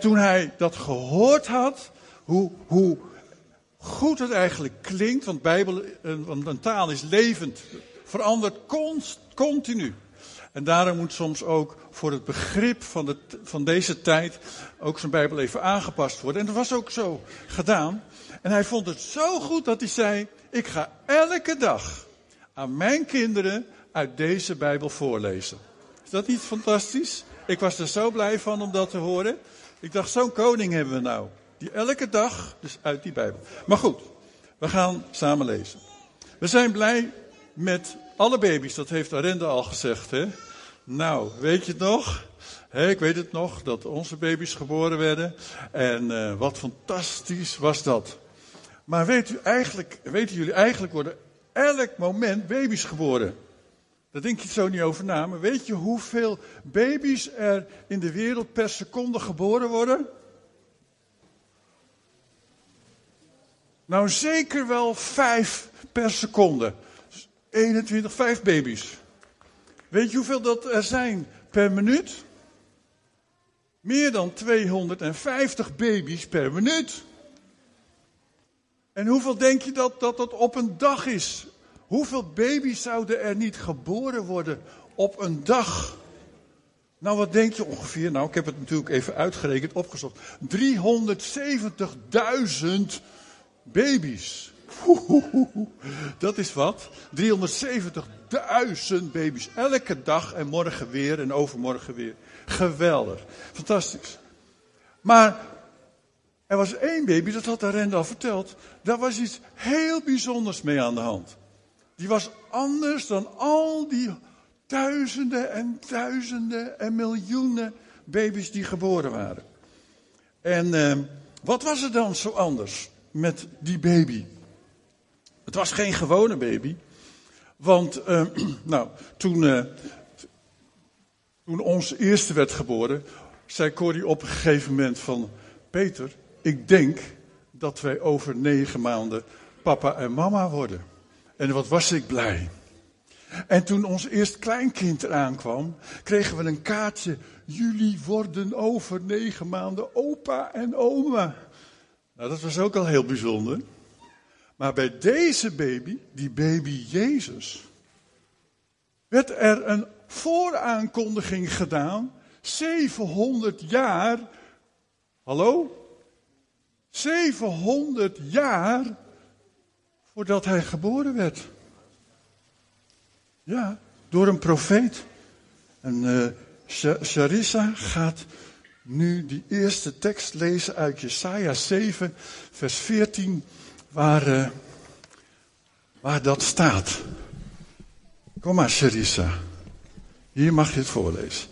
Toen hij dat gehoord had, hoe, hoe goed het eigenlijk klinkt, want, Bijbel, want een taal is levend, verandert continu. En daarom moet soms ook voor het begrip van, de, van deze tijd ook zijn Bijbel even aangepast worden. En dat was ook zo gedaan. En hij vond het zo goed dat hij zei: Ik ga elke dag aan mijn kinderen uit deze Bijbel voorlezen. Is dat niet fantastisch? Ik was er zo blij van om dat te horen. Ik dacht, zo'n koning hebben we nou. Die elke dag, dus uit die Bijbel. Maar goed, we gaan samen lezen. We zijn blij met alle baby's, dat heeft Arenda al gezegd. Hè? Nou, weet je het nog? ik weet het nog, dat onze baby's geboren werden. En uh, wat fantastisch was dat. Maar weet u eigenlijk, weten jullie eigenlijk worden elk moment baby's geboren? Daar denk je zo niet over na. Maar weet je hoeveel baby's er in de wereld per seconde geboren worden? Nou, zeker wel vijf per seconde. 21, vijf baby's. Weet je hoeveel dat er zijn per minuut? Meer dan 250 baby's per minuut. En hoeveel denk je dat dat, dat op een dag is? Hoeveel baby's zouden er niet geboren worden op een dag? Nou, wat denk je ongeveer? Nou, ik heb het natuurlijk even uitgerekend, opgezocht. 370.000 baby's. Dat is wat. 370.000 baby's. Elke dag en morgen weer en overmorgen weer. Geweldig. Fantastisch. Maar er was één baby, dat had de Rende al verteld. Daar was iets heel bijzonders mee aan de hand. Die was anders dan al die duizenden en duizenden en miljoenen baby's die geboren waren. En uh, wat was er dan zo anders met die baby? Het was geen gewone baby. Want uh, nou, toen, uh, toen ons eerste werd geboren, zei Corrie op een gegeven moment van... Peter, ik denk dat wij over negen maanden papa en mama worden. En wat was ik blij. En toen ons eerst kleinkind eraan kwam, kregen we een kaartje. Jullie worden over negen maanden opa en oma. Nou, dat was ook al heel bijzonder. Maar bij deze baby, die baby Jezus, werd er een vooraankondiging gedaan. 700 jaar. Hallo? 700 jaar voordat hij geboren werd. Ja, door een profeet. En uh, gaat nu die eerste tekst lezen uit Jesaja 7, vers 14, waar, uh, waar dat staat. Kom maar, Charissa. Hier mag je het voorlezen.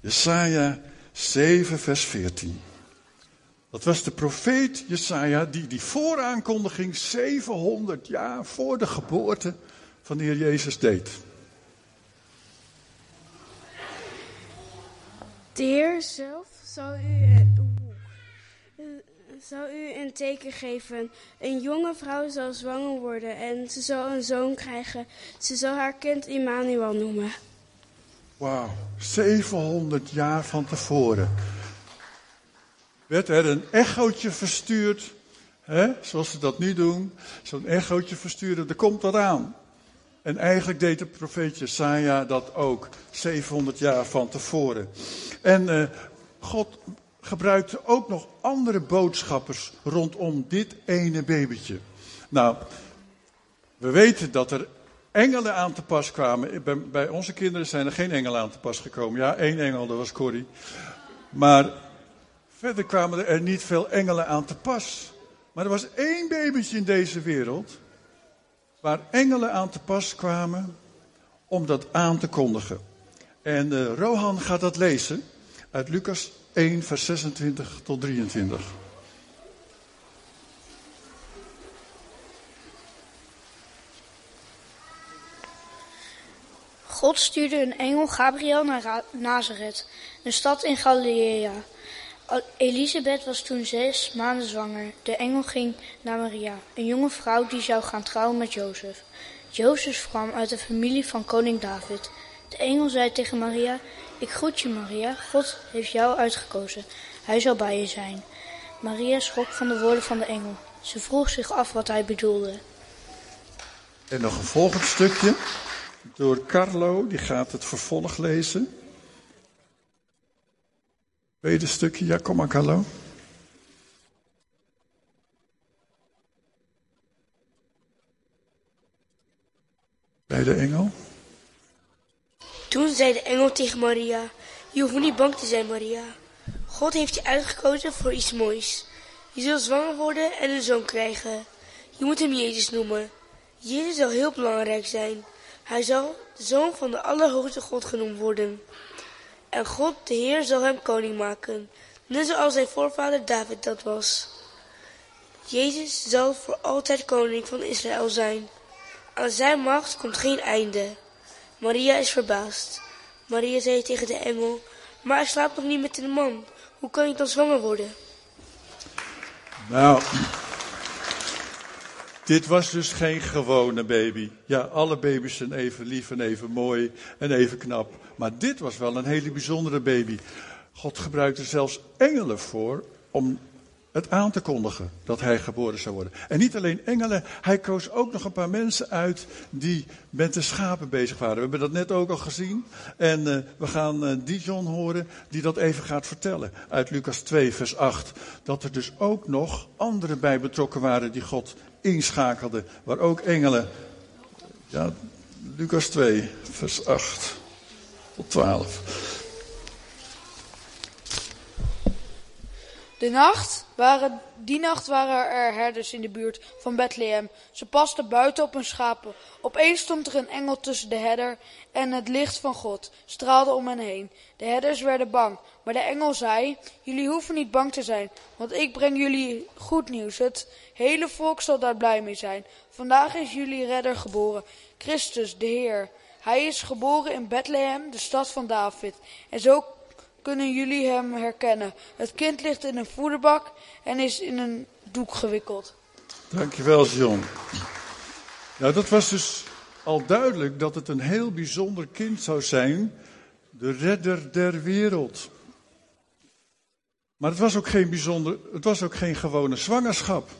Jesaja 7, vers 14. Dat was de profeet Jesaja die die vooraankondiging 700 jaar voor de geboorte van de Heer Jezus deed. De Heer zelf zal u, zal u een teken geven. Een jonge vrouw zal zwanger worden en ze zal een zoon krijgen. Ze zal haar kind Immanuel noemen. Wauw, 700 jaar van tevoren werd er een echootje verstuurd. Hè, zoals ze dat nu doen. Zo'n echootje versturen, er komt dat aan. En eigenlijk deed de profeet Jesaja dat ook. 700 jaar van tevoren. En uh, God gebruikte ook nog andere boodschappers rondom dit ene babytje. Nou, we weten dat er engelen aan te pas kwamen. Bij, bij onze kinderen zijn er geen engelen aan te pas gekomen. Ja, één engel, dat was Corrie. Maar Verder kwamen er niet veel engelen aan te pas. Maar er was één babytje in deze wereld waar engelen aan te pas kwamen om dat aan te kondigen. En uh, Rohan gaat dat lezen uit Lucas 1, vers 26 tot 23. God stuurde een engel Gabriel naar Nazareth, een stad in Galilea Elisabeth was toen zes maanden zwanger. De engel ging naar Maria, een jonge vrouw die zou gaan trouwen met Jozef. Jozef kwam uit de familie van koning David. De engel zei tegen Maria, ik groet je Maria, God heeft jou uitgekozen. Hij zal bij je zijn. Maria schrok van de woorden van de engel. Ze vroeg zich af wat hij bedoelde. En nog een volgend stukje door Carlo, die gaat het vervolg lezen. Tweede stukje, ja, kom maar Carlo. Bij de engel. Toen zei de engel tegen Maria: Je hoeft niet bang te zijn, Maria. God heeft je uitgekozen voor iets moois. Je zult zwanger worden en een zoon krijgen. Je moet hem Jezus noemen. Jezus zal heel belangrijk zijn. Hij zal de zoon van de Allerhoogste God genoemd worden. En God, de Heer, zal hem koning maken, net zoals zijn voorvader David dat was. Jezus zal voor altijd koning van Israël zijn. Aan zijn macht komt geen einde. Maria is verbaasd. Maria zei tegen de engel, maar ik slaap nog niet met een man. Hoe kan ik dan zwanger worden? Nou, dit was dus geen gewone baby. Ja, alle baby's zijn even lief en even mooi en even knap. Maar dit was wel een hele bijzondere baby. God gebruikte zelfs engelen voor om het aan te kondigen dat hij geboren zou worden. En niet alleen engelen, hij koos ook nog een paar mensen uit die met de schapen bezig waren. We hebben dat net ook al gezien. En uh, we gaan uh, Dijon horen die dat even gaat vertellen. Uit Lucas 2, vers 8. Dat er dus ook nog anderen bij betrokken waren die God inschakelde. Waar ook engelen. Ja, Lucas 2, vers 8 tot 12. De nacht waren, die nacht waren er herders in de buurt van Bethlehem. Ze pasten buiten op hun schapen. Opeens stond er een engel tussen de herder en het licht van God straalde om hen heen. De herders werden bang, maar de engel zei, jullie hoeven niet bang te zijn, want ik breng jullie goed nieuws. Het hele volk zal daar blij mee zijn. Vandaag is jullie redder geboren, Christus, de Heer. Hij is geboren in Bethlehem, de stad van David. En zo kunnen jullie hem herkennen. Het kind ligt in een voederbak en is in een doek gewikkeld. Dankjewel, John. Nou, dat was dus al duidelijk dat het een heel bijzonder kind zou zijn. De redder der wereld. Maar het was ook geen bijzonder, het was ook geen gewone zwangerschap.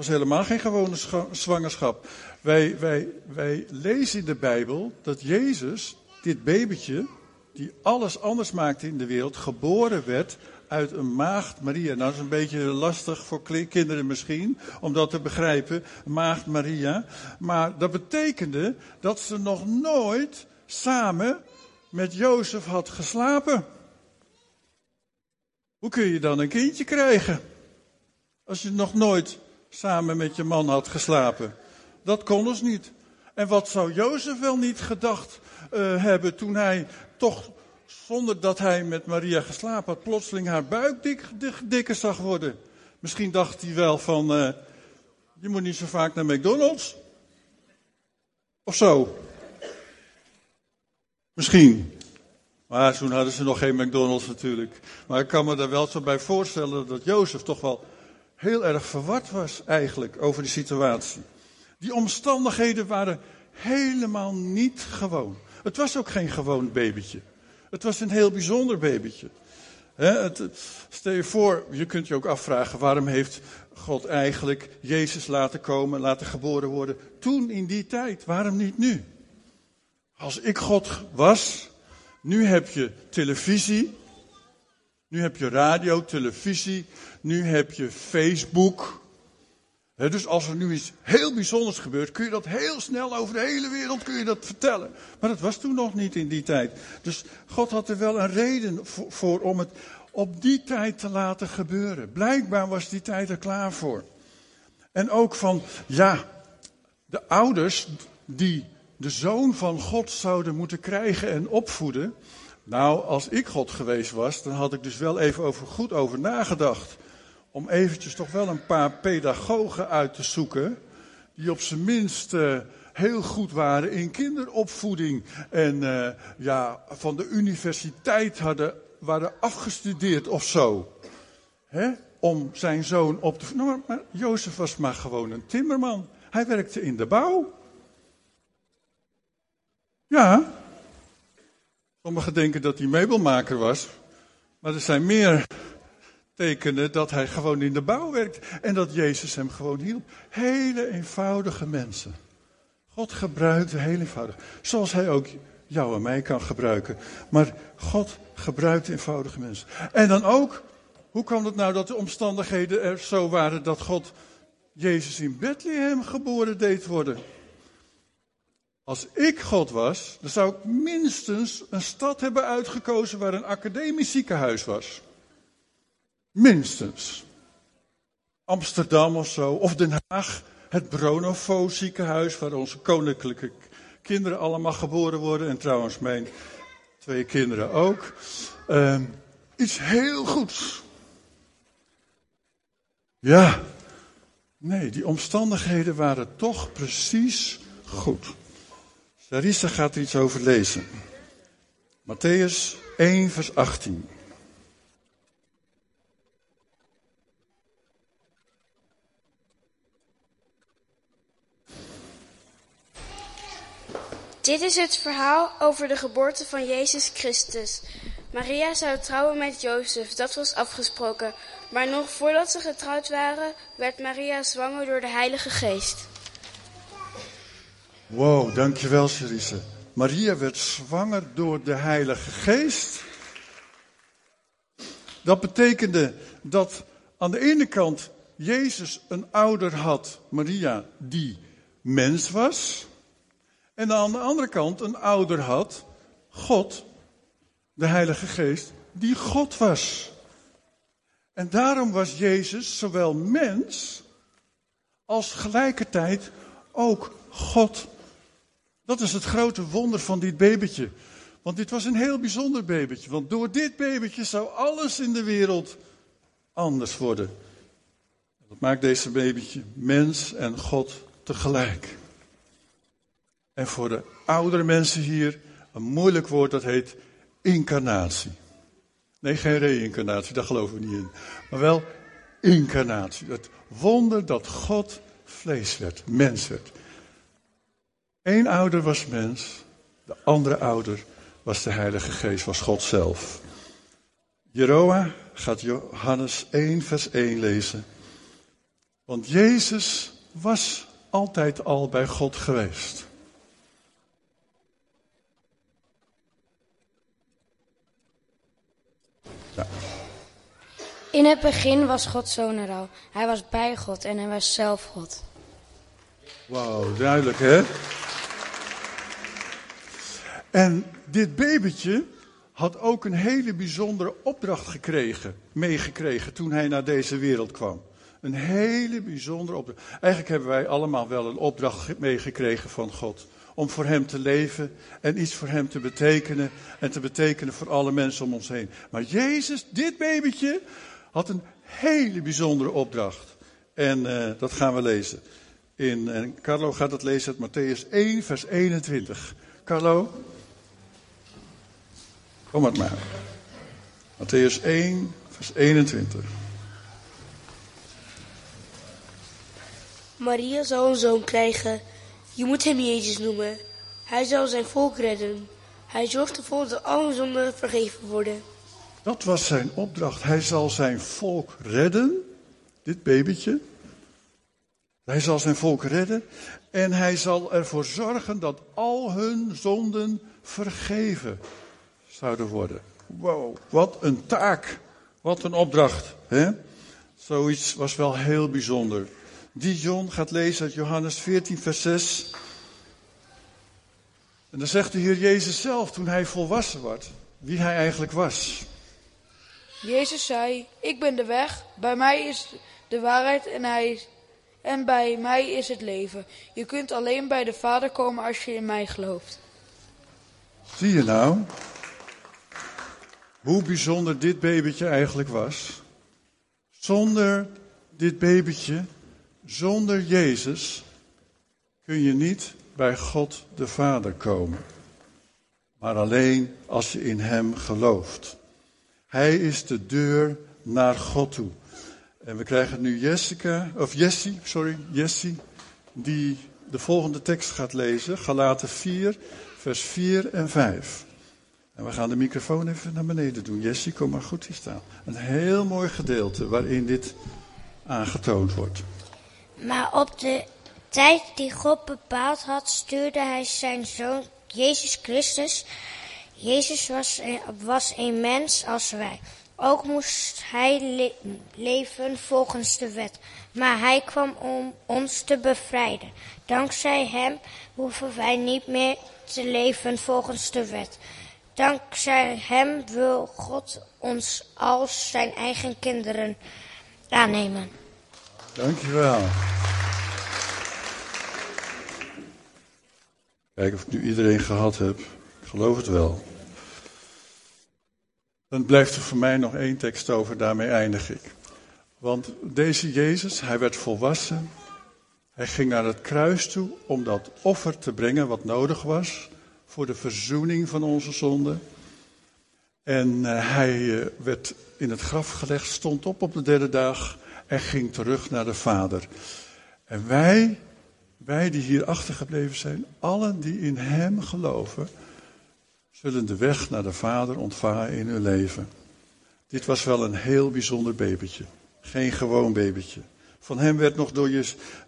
Was helemaal geen gewone zwangerschap. Wij, wij, wij lezen in de Bijbel dat Jezus, dit babytje, die alles anders maakte in de wereld, geboren werd uit een maagd Maria. Nou, dat is een beetje lastig voor kinderen misschien, om dat te begrijpen, maagd Maria. Maar dat betekende dat ze nog nooit samen met Jozef had geslapen. Hoe kun je dan een kindje krijgen? Als je nog nooit samen met je man had geslapen. Dat kon dus niet. En wat zou Jozef wel niet gedacht uh, hebben toen hij toch, zonder dat hij met Maria geslapen had, plotseling haar buik dik, dik, dikker zag worden. Misschien dacht hij wel van, uh, je moet niet zo vaak naar McDonald's. Of zo. Misschien. Maar toen hadden ze nog geen McDonald's natuurlijk. Maar ik kan me daar wel zo bij voorstellen dat Jozef toch wel heel erg verward was eigenlijk over die situatie. Die omstandigheden waren helemaal niet gewoon. Het was ook geen gewoon babytje. Het was een heel bijzonder babytje. het, stel je voor, je kunt je ook afvragen, waarom heeft God eigenlijk Jezus laten komen, laten geboren worden, toen in die tijd? Waarom niet nu? Als ik God was, nu heb je televisie, nu heb je radio, televisie, nu heb je Facebook, dus als er nu iets heel bijzonders gebeurt, kun je dat heel snel over de hele wereld kun je dat vertellen. Maar dat was toen nog niet in die tijd. Dus God had er wel een reden voor, voor om het op die tijd te laten gebeuren. Blijkbaar was die tijd er klaar voor. En ook van, ja, de ouders die de zoon van God zouden moeten krijgen en opvoeden. Nou, als ik God geweest was, dan had ik dus wel even over, goed over nagedacht om eventjes toch wel een paar pedagogen uit te zoeken. Die op zijn minst uh, heel goed waren in kinderopvoeding. En uh, ja, van de universiteit hadden, waren afgestudeerd of zo. Hè? Om zijn zoon op te. Nou, maar Jozef was maar gewoon een timmerman. Hij werkte in de bouw. Ja. Sommigen denken dat hij meubelmaker was. Maar er zijn meer tekenen dat hij gewoon in de bouw werkt en dat Jezus hem gewoon hielp. Hele eenvoudige mensen. God gebruikte heel eenvoudig. Zoals hij ook jou en mij kan gebruiken. Maar God gebruikt eenvoudige mensen. En dan ook, hoe kwam het nou dat de omstandigheden er zo waren dat God Jezus in Bethlehem geboren deed worden? Als ik God was, dan zou ik minstens een stad hebben uitgekozen waar een academisch ziekenhuis was. Minstens. Amsterdam of zo, of Den Haag, het Bronovo ziekenhuis waar onze koninklijke kinderen allemaal geboren worden. En trouwens mijn twee kinderen ook. Uh, iets heel goeds. Ja, nee, die omstandigheden waren toch precies goed. Sarissa gaat er iets over lezen. Matthäus 1, vers 18. Dit is het verhaal over de geboorte van Jezus Christus. Maria zou trouwen met Jozef, dat was afgesproken. Maar nog voordat ze getrouwd waren, werd Maria zwanger door de Heilige Geest. Wow, dankjewel Cerise. Maria werd zwanger door de Heilige Geest. Dat betekende dat aan de ene kant Jezus een ouder had, Maria, die mens was. En aan de andere kant een ouder had, God, de Heilige Geest, die God was. En daarom was Jezus zowel mens als gelijkertijd ook God. Dat is het grote wonder van dit babytje. Want dit was een heel bijzonder babytje. Want door dit babytje zou alles in de wereld anders worden. Dat maakt deze babytje mens en God tegelijk. En voor de oudere mensen hier een moeilijk woord dat heet incarnatie. Nee, geen reïncarnatie, daar geloven we niet in. Maar wel incarnatie. Het wonder dat God vlees werd, mens werd. Eén ouder was mens, de andere ouder was de Heilige Geest, was God zelf. Jeroa gaat Johannes 1, vers 1 lezen. Want Jezus was altijd al bij God geweest. In het begin was God zoon Hij was bij God en hij was zelf God. Wauw, duidelijk hè? En dit babytje had ook een hele bijzondere opdracht gekregen, meegekregen toen hij naar deze wereld kwam. Een hele bijzondere opdracht. Eigenlijk hebben wij allemaal wel een opdracht meegekregen van God. Om voor Hem te leven en iets voor Hem te betekenen. En te betekenen voor alle mensen om ons heen. Maar Jezus, dit babytje, had een hele bijzondere opdracht. En uh, dat gaan we lezen. In, en Carlo gaat het lezen uit Matthäus 1, vers 21. Carlo? Kom het maar. Matthäus 1, vers 21. Maria zal een zoon krijgen. Je moet hem Jezus noemen. Hij zal zijn volk redden. Hij zorgt ervoor dat alle zonden vergeven worden. Dat was zijn opdracht. Hij zal zijn volk redden. Dit babytje. Hij zal zijn volk redden. En hij zal ervoor zorgen dat al hun zonden vergeven zouden worden. Wow, wat een taak. Wat een opdracht. Hè? Zoiets was wel heel bijzonder. Dijon gaat lezen uit Johannes 14, vers 6. En dan zegt de Heer Jezus zelf, toen hij volwassen werd, wie hij eigenlijk was. Jezus zei, ik ben de weg, bij mij is de waarheid en, hij, en bij mij is het leven. Je kunt alleen bij de Vader komen als je in mij gelooft. Zie je nou? Hoe bijzonder dit babytje eigenlijk was. Zonder dit babytje, zonder Jezus, kun je niet bij God de Vader komen. Maar alleen als je in Hem gelooft. Hij is de deur naar God toe. En we krijgen nu Jessica, of Jessie, sorry, Jessie, die de volgende tekst gaat lezen. Galaten 4, vers 4 en 5. En we gaan de microfoon even naar beneden doen. Jessie, kom maar goed hier staan. Een heel mooi gedeelte waarin dit aangetoond wordt. Maar op de tijd die God bepaald had, stuurde hij zijn zoon Jezus Christus. Jezus was was een mens als wij. Ook moest hij le leven volgens de wet. Maar hij kwam om ons te bevrijden. Dankzij hem hoeven wij niet meer te leven volgens de wet. Dankzij hem wil God ons als zijn eigen kinderen aannemen. Dankjewel. Kijk of ik nu iedereen gehad heb. Ik geloof het wel. Dan blijft er voor mij nog één tekst over, daarmee eindig ik. Want deze Jezus, hij werd volwassen. Hij ging naar het kruis toe om dat offer te brengen wat nodig was voor de verzoening van onze zonden. En uh, hij uh, werd in het graf gelegd, stond op op de derde dag en ging terug naar de Vader. En wij, wij die hier achtergebleven zijn, allen die in Hem geloven, zullen de weg naar de Vader ontvangen in hun leven. Dit was wel een heel bijzonder babytje. Geen gewoon babytje. Van hem werd nog door,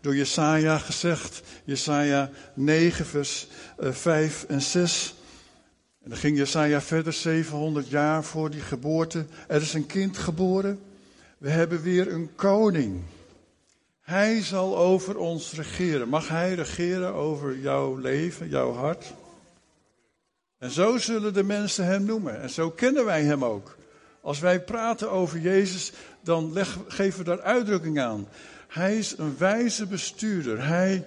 door Jesaja gezegd, Jesaja 9 vers 5 en 6. En dan ging Jesaja verder, 700 jaar voor die geboorte. Er is een kind geboren. We hebben weer een koning. Hij zal over ons regeren. Mag hij regeren over jouw leven, jouw hart? En zo zullen de mensen hem noemen. En zo kennen wij hem ook. Als wij praten over Jezus, dan leg, geven we daar uitdrukking aan. Hij is een wijze bestuurder. Hij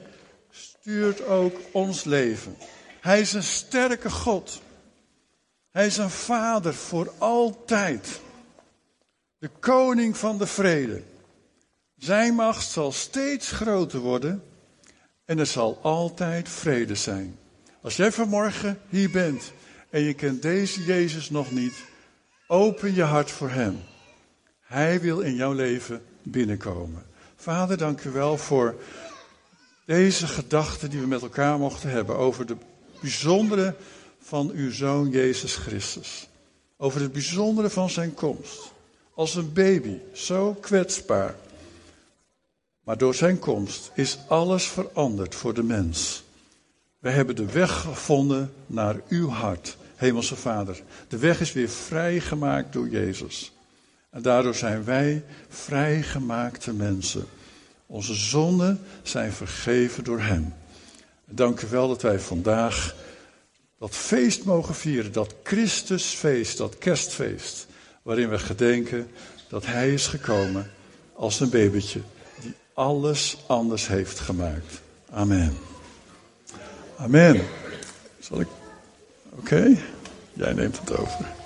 stuurt ook ons leven. Hij is een sterke God. Hij is een vader voor altijd. De koning van de vrede. Zijn macht zal steeds groter worden en er zal altijd vrede zijn. Als jij vanmorgen hier bent en je kent deze Jezus nog niet, open je hart voor Hem. Hij wil in jouw leven binnenkomen. Vader, dank u wel voor deze gedachten die we met elkaar mochten hebben over de bijzondere van uw Zoon Jezus Christus. Over het bijzondere van zijn komst. Als een baby, zo kwetsbaar. Maar door zijn komst is alles veranderd voor de mens. We hebben de weg gevonden naar uw hart, Hemelse Vader. De weg is weer vrijgemaakt door Jezus. En daardoor zijn wij vrijgemaakte mensen. Onze zonden zijn vergeven door Hem. Dank u wel dat wij vandaag dat feest mogen vieren, dat Christusfeest, dat kerstfeest, waarin we gedenken dat Hij is gekomen als een babytje die alles anders heeft gemaakt. Amen. Amen. Zal ik. Oké, jij neemt het over.